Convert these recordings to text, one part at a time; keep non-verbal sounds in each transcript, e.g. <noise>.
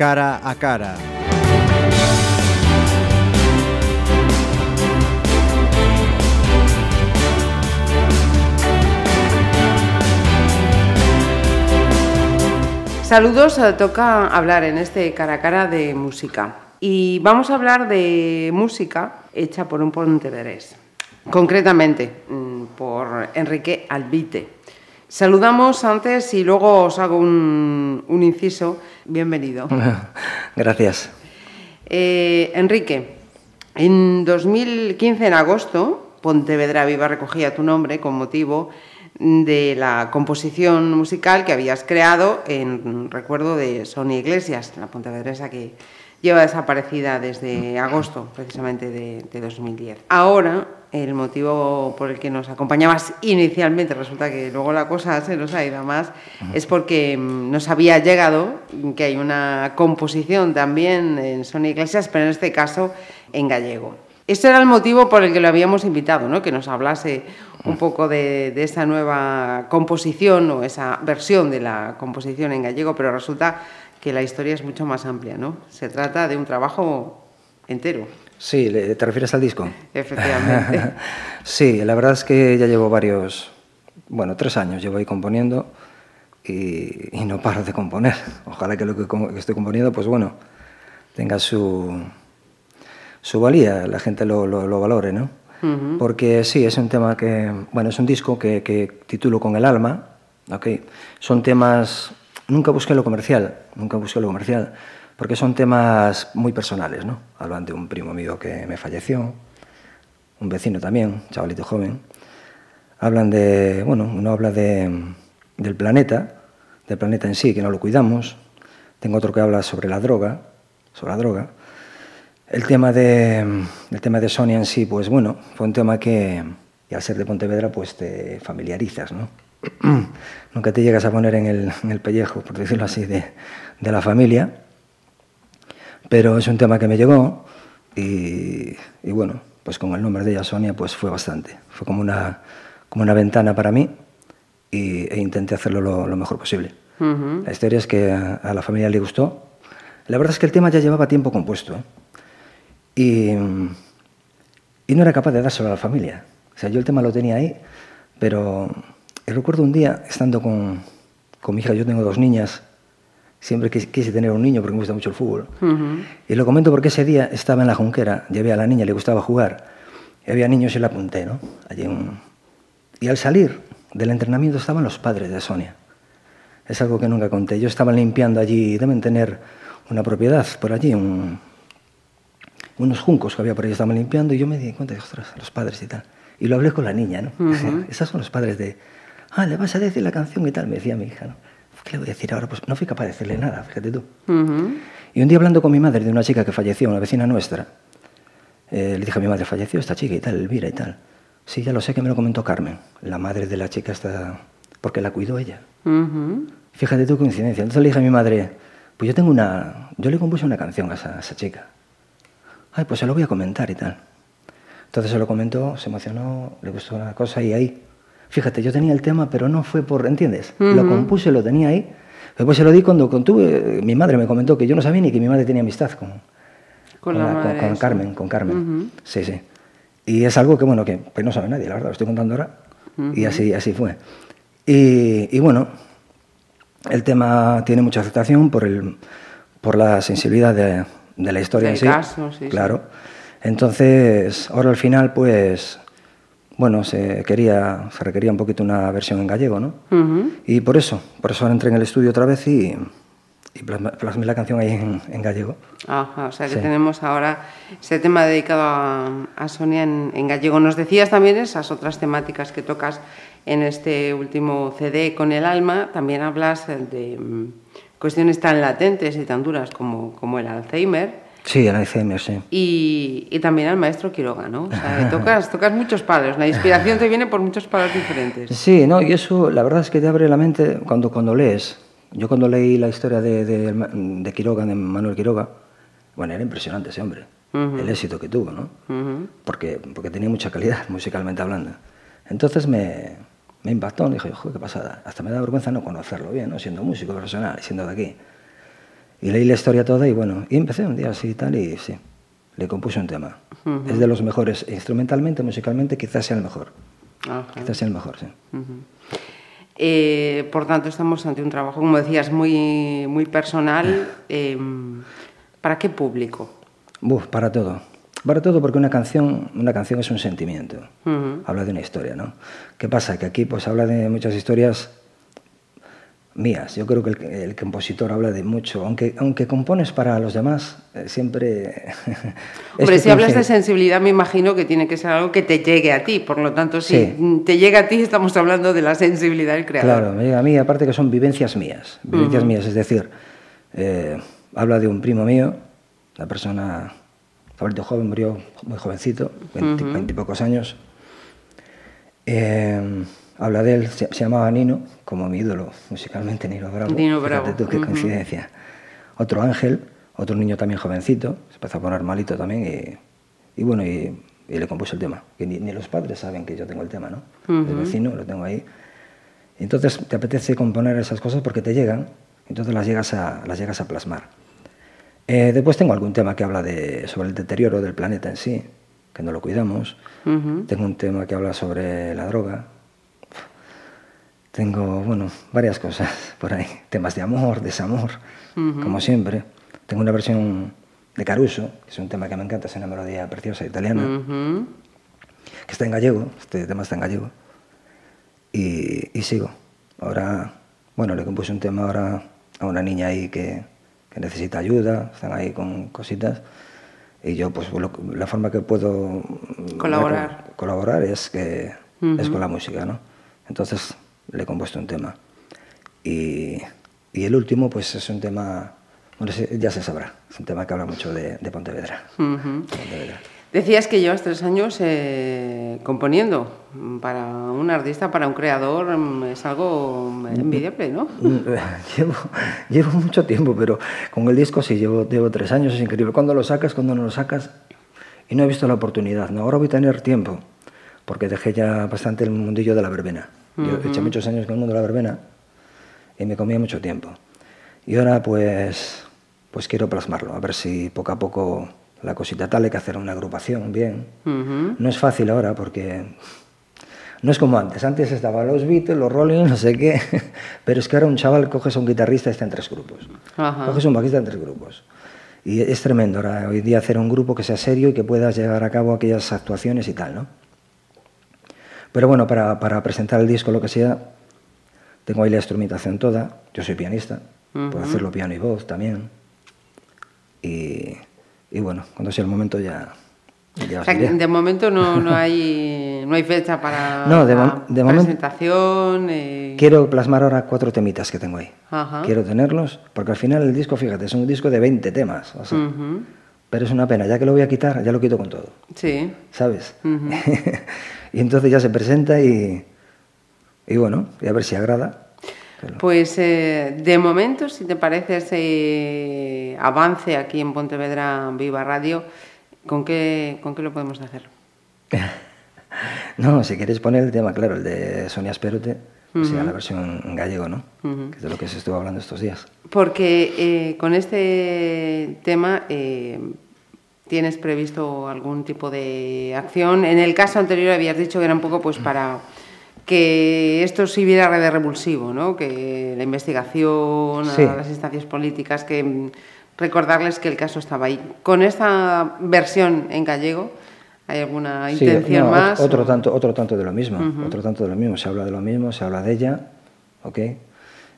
cara a cara. Saludos, eh, toca hablar en este cara a cara de música. Y vamos a hablar de música hecha por un pontevedrés, concretamente mm, por Enrique Albite. Saludamos antes y luego os hago un, un inciso. Bienvenido. <laughs> Gracias. Eh, Enrique, en 2015, en agosto, Pontevedra Viva recogía tu nombre con motivo de la composición musical que habías creado en recuerdo de Sonia Iglesias, la pontevedresa que lleva desaparecida desde agosto precisamente de, de 2010. Ahora, el motivo por el que nos acompañabas inicialmente, resulta que luego la cosa se nos ha ido más, es porque mm, nos había llegado que hay una composición también en Sonia Iglesias, pero en este caso en gallego. Este era el motivo por el que lo habíamos invitado, ¿no? que nos hablase un poco de, de, esa nueva composición o esa versión de la composición en gallego, pero resulta que la historia es mucho más amplia. ¿no? Se trata de un trabajo entero. Sí, ¿te refieres al disco? Efectivamente. <laughs> sí, la verdad es que ya llevo varios, bueno, tres años llevo ahí componiendo y, y no paro de componer. Ojalá que lo que, que estoy componiendo, pues bueno, tenga su, su valía, la gente lo, lo, lo valore, ¿no? Uh -huh. Porque sí, es un tema que, bueno, es un disco que, que titulo con el alma, ¿ok? Son temas, nunca busqué lo comercial, nunca busqué lo comercial, porque son temas muy personales, ¿no? Hablan de un primo mío que me falleció, un vecino también, chavalito joven. Hablan de, bueno, uno habla de, del planeta, del planeta en sí, que no lo cuidamos. Tengo otro que habla sobre la droga, sobre la droga. El tema de, el tema de Sonia en sí, pues bueno, fue un tema que, al ser de Pontevedra, pues te familiarizas, ¿no? <clears throat> Nunca te llegas a poner en el, en el pellejo, por decirlo así, de, de, la familia, pero es un tema que me llegó y, y, bueno, pues con el nombre de ella, Sonia, pues fue bastante. Fue como una, como una ventana para mí y, e intenté hacerlo lo, lo mejor posible. Uh -huh. La historia es que a, a, la familia le gustó. La verdad es que el tema ya llevaba tiempo compuesto, ¿eh? Y, y, no era capaz de dárselo a la familia. O sea, yo el tema lo tenía ahí, pero recuerdo un día estando con, con mi hija, yo tengo dos niñas, siempre quise, tener un niño porque me gusta mucho el fútbol. Uh -huh. Y lo comento porque ese día estaba en la Junquera, llevé a la niña, le gustaba jugar, y había niños y la apunté, ¿no? Allí un... Y al salir del entrenamiento estaban los padres de Sonia. Es algo que nunca conté. Yo estaba limpiando allí, deben tener una propiedad por allí, un, unos juncos que había por ahí, estaban limpiando, y yo me di cuenta de, ostras, los padres y tal. Y lo hablé con la niña, ¿no? Uh -huh. Esos son los padres de, ah, le vas a decir la canción y tal, me decía mi hija, ¿no? ¿Qué le voy a decir ahora? Pues no fui capaz de decirle nada, fíjate tú. Uh -huh. Y un día hablando con mi madre de una chica que falleció, una vecina nuestra, eh, le dije a mi madre, falleció esta chica y tal, Elvira y tal. Sí, ya lo sé que me lo comentó Carmen, la madre de la chica esta, porque la cuidó ella. Uh -huh. Fíjate tú coincidencia. Entonces le dije a mi madre, pues yo tengo una, yo le compuse una canción a esa, a esa chica. Ay, pues se lo voy a comentar y tal. Entonces se lo comentó, se emocionó, le gustó la cosa y ahí. Fíjate, yo tenía el tema, pero no fue por, ¿entiendes? Uh -huh. Lo compuse, lo tenía ahí. Después se lo di cuando contuve, mi madre me comentó que yo no sabía ni que mi madre tenía amistad con, con, con, la, con, con Carmen, con Carmen. Uh -huh. Sí, sí. Y es algo que, bueno, que pues no sabe nadie, la verdad, lo estoy contando ahora. Uh -huh. Y así, así fue. Y, y, bueno, el tema tiene mucha aceptación por, el, por la sensibilidad de, de la historia Del en sí. caso, sí, claro. Sí. Entonces, ahora al final, pues, bueno, se quería, se requería un poquito una versión en gallego, ¿no? Uh -huh. Y por eso, por eso ahora entré en el estudio otra vez y, y plasmé la canción ahí en, en, gallego. Ajá, o sea que sí. tenemos ahora ese tema dedicado a, a Sonia en, en, gallego. Nos decías también esas otras temáticas que tocas en este último CD con el alma, también hablas de mm, cuestiones tan latentes y tan duras como, como el Alzheimer. Sí, el Alzheimer, sí. Y, y, también al maestro Quiroga, ¿no? O sea, tocas, <laughs> tocas muchos palos, la inspiración te viene por muchos palos diferentes. Sí, no, y eso la verdad es que te abre la mente cuando, cuando lees. Yo cuando leí la historia de, de, de Quiroga, de Manuel Quiroga, bueno, era impresionante ese hombre, uh -huh. el éxito que tuvo, ¿no? Uh -huh. porque, porque tenía mucha calidad <laughs> musicalmente hablando. Entonces me, me impactó, dije, joder, qué pasada. Hasta me da vergüenza no conocerlo bien, ¿no? siendo músico profesional siendo de aquí. Y leí la historia toda y bueno, y empecé un día así y tal y sí, le compuse un tema. Es de los mejores, instrumentalmente, musicalmente, quizás sea el mejor. Quizás sea el mejor, sí. Eh, por tanto, estamos ante un trabajo, como decías, muy, muy personal. <laughs> Em, ¿Para qué público? para todo. Para todo porque una canción, una canción es un sentimiento. Habla de una historia, ¿no? ¿Qué pasa? Que aquí pues habla de muchas historias mías. Yo creo que el, compositor habla de mucho, aunque, aunque compones para los demás, eh, siempre... <laughs> Hombre, si hablas de sensibilidad, me imagino que tiene que ser algo que te llegue a ti, por lo tanto, si te llega a ti, estamos hablando de la sensibilidad del creador. Claro, me llega a mí, aparte que son vivencias mías, vivencias mías, es decir, eh, habla de un primo mío, la persona, de joven, murió muy jovencito, 20, pocos años. Eh, habla de él, se, llamaba Nino, como mi ídolo musicalmente, Nino Bravo. Nino Bravo. Fíjate tú, qué coincidencia. Otro ángel, otro niño también jovencito, se empezó a poner malito también y, bueno, y, le compuse el tema. Que ni, los padres saben que yo tengo el tema, ¿no? El vecino lo tengo ahí. Entonces te apetece componer esas cosas porque te llegan, entonces las llegas a, las llegas a plasmar. Eh, después tengo algún tema que habla de, sobre el deterioro del planeta en sí, que no lo cuidamos. Tengo un tema que habla sobre la droga, tengo, bueno, varias cosas por ahí. Temas de amor, desamor, como siempre. Tengo una versión de Caruso, que es un tema que me encanta, es una melodía preciosa italiana, que está en gallego, este tema está en gallego. Y, y, sigo. Ahora, bueno, le compuse un tema ahora a una niña ahí que, que necesita ayuda, están ahí con cositas. Y yo, pues, la forma que puedo colaborar, colaborar es, que, es con la música, ¿no? Entonces, le he compuesto un tema. Y, y el último, pues es un tema, bueno, ya se sabrá, es un tema que habla mucho de, de Pontevedra. Decías que llevas tres años eh, componiendo. Para un artista, para un creador, mm, es algo envidiable, ¿no? <laughs> Llevo, llevo mucho tiempo, pero con el disco sí, llevo, llevo tres años, es increíble. Cuando lo sacas, cuando no lo sacas, y no he visto la oportunidad. No, ahora voy a tener tiempo, porque dejé ya bastante el mundillo de la verbena. Yo he hecho muchos años con el mundo de la verbena y me comía mucho tiempo. Y ahora pues, pues quiero plasmarlo, a ver si poco a poco la cosita tal, hay que hacer una agrupación bien. No es fácil ahora porque no es como antes. Antes estaban los Beatles, los Rolling, no sé qué. <laughs> Pero es que ahora un chaval coges a un guitarrista y está en tres grupos. Coges a un bajista en tres grupos. Y es tremendo ahora hoy día hacer un grupo que sea serio y que puedas llevar a cabo aquellas actuaciones y tal, ¿no? Pero bueno, para, para, presentar el disco, lo que sea, tengo ahí la instrumentación toda. Yo soy pianista, puedo hacerlo piano y voz también. Y, y bueno, cuando sea el momento ya. o sea, de momento no, <laughs> no, hay, no hay fecha para no, de, de presentación. Eh... Quiero plasmar ahora cuatro temitas que tengo ahí. Quiero tenerlos, porque al final el disco, fíjate, es un disco de 20 temas. O sea, Pero es una pena, ya que lo voy a quitar, ya lo quito con todo. Sí. ¿Sabes? <laughs> Y entonces ya se presenta y, y bueno, y a ver si agrada. Pues eh, de momento, si te parece ese avance aquí en Pontevedra Viva Radio, ¿con qué, con qué lo podemos hacer? <laughs> no, si quieres poner el tema, claro, el de Sonia Esperote, uh sea la versión en gallego, ¿no? Que es de lo que se estuvo hablando estos días. Porque eh, con este tema... Eh, ¿Tienes previsto algún tipo de acción? En el caso anterior habías dicho que era un poco pues para que esto sirviera de revulsivo, ¿no? que la investigación, las instancias políticas, que recordarles que el caso estaba ahí. Con esta versión en gallego, ¿hay alguna intención más? Otro, tanto, otro tanto de lo mismo, otro tanto de lo mismo. Se habla de lo mismo, se habla de ella, ¿ok?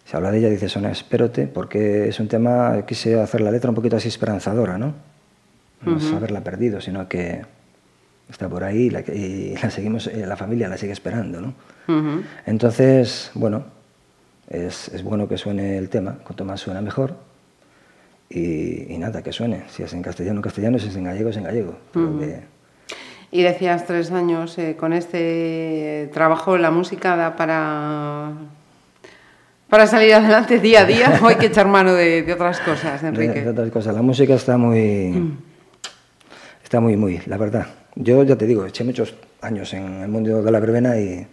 Se habla de ella, dice Sonia, espérote, porque es un tema, quise hacer la letra un poquito así esperanzadora, ¿no? no es haberla perdido, sino que está por ahí y la, seguimos, eh, la familia la sigue esperando. ¿no? Entonces, bueno, es, es, bueno que suene el tema, cuanto más suena mejor. Y, nada, que suene. Si es en castellano, castellano, si es en gallego, es en gallego. Y decías tres años, eh, con este trabajo la música da para, para salir adelante día a día o hay que echar mano de, otras cosas, <laughs> Enrique? De, otras cosas. La música está muy... Mm. Está muy, muy, la verdad. Yo ya te digo, eché muchos años en el mundo de la verbena y,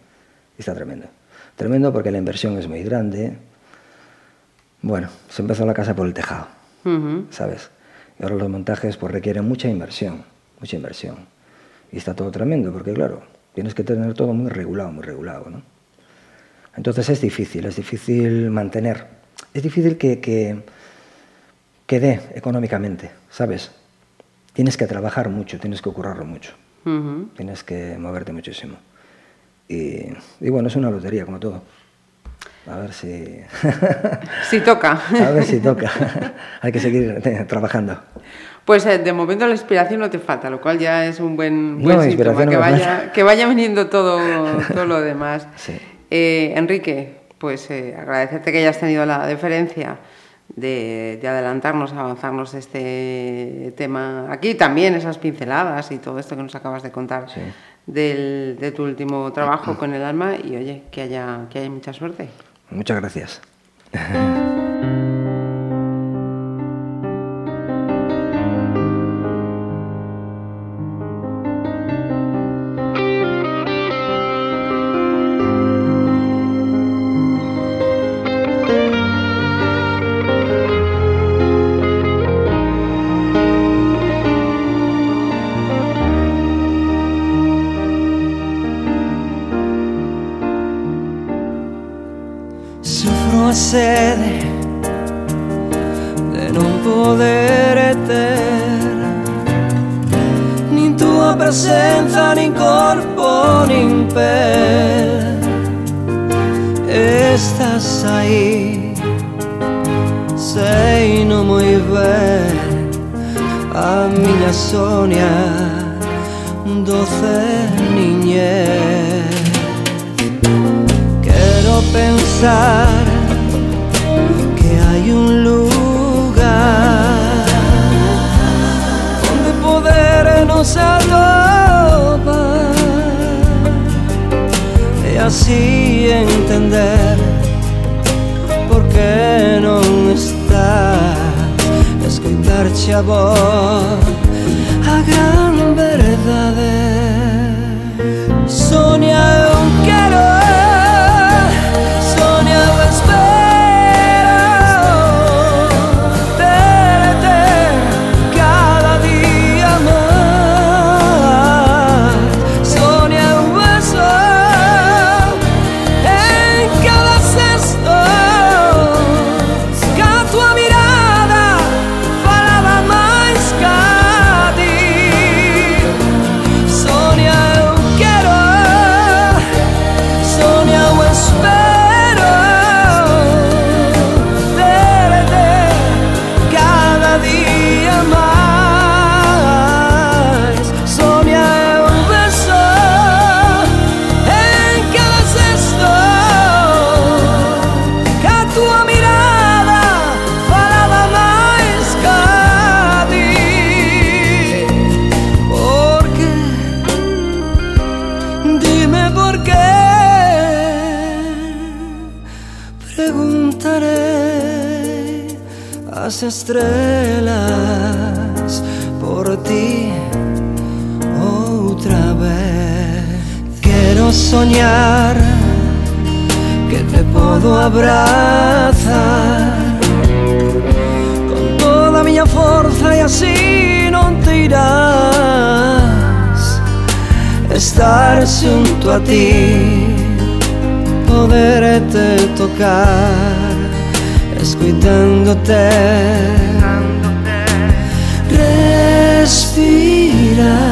está tremendo. Tremendo porque la inversión es muy grande. Bueno, se empezó la casa por el tejado. ¿sabes? Y ahora los montajes pues requieren mucha inversión, mucha inversión. Y está todo tremendo, porque claro, tienes que tener todo muy regulado, muy regulado, ¿no? Entonces es difícil, es difícil mantener, es difícil que, que, que dé económicamente, ¿sabes? Tienes que trabajar mucho, tienes que currarlo mucho, tienes que moverte muchísimo. Y, y bueno, es una lotería como todo. A ver si... <laughs> si toca. <laughs> A ver si toca. <laughs> Hay que seguir eh, trabajando. Pues eh, de momento la inspiración no te falta, lo cual ya es un buen, buen síntoma, que, vaya, que vaya viniendo todo, todo lo demás. Sí. Eh, Enrique, pues eh, agradecerte que hayas tenido la deferencia de, de, adelantarnos, avanzarnos este tema aquí, también esas pinceladas y todo esto que nos acabas de contar Sí. del, de tu último trabajo <clears throat> con el alma y oye, que haya, que haya mucha suerte. Muchas gracias. <laughs> poder ter Nin tua presenza, nin corpo, nin pel Estás aí, sei no moi ben A miña Sonia, doce niñez. Quiero pensar las estrelas por ti otra vez. Quiero soñar que te puedo abrazar con toda mi fuerza y así no te irás. Estar junto a ti, poderte tocar. guidando te. Respira.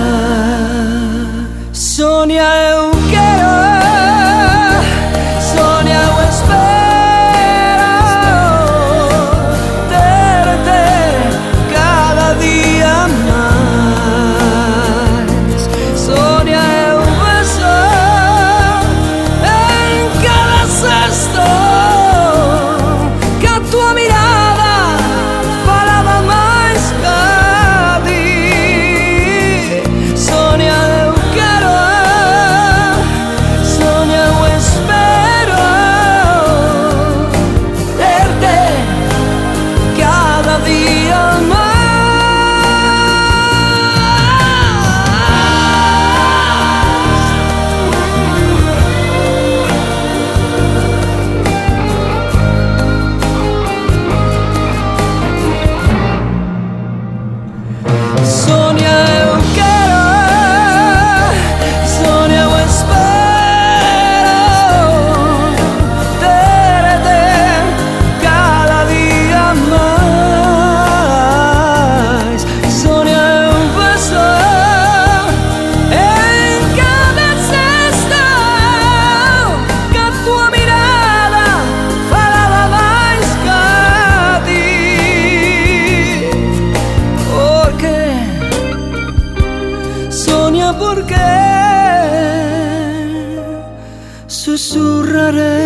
Susurraré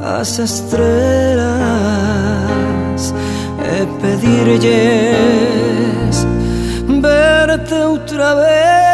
a las estrellas. E pedirles verte otra vez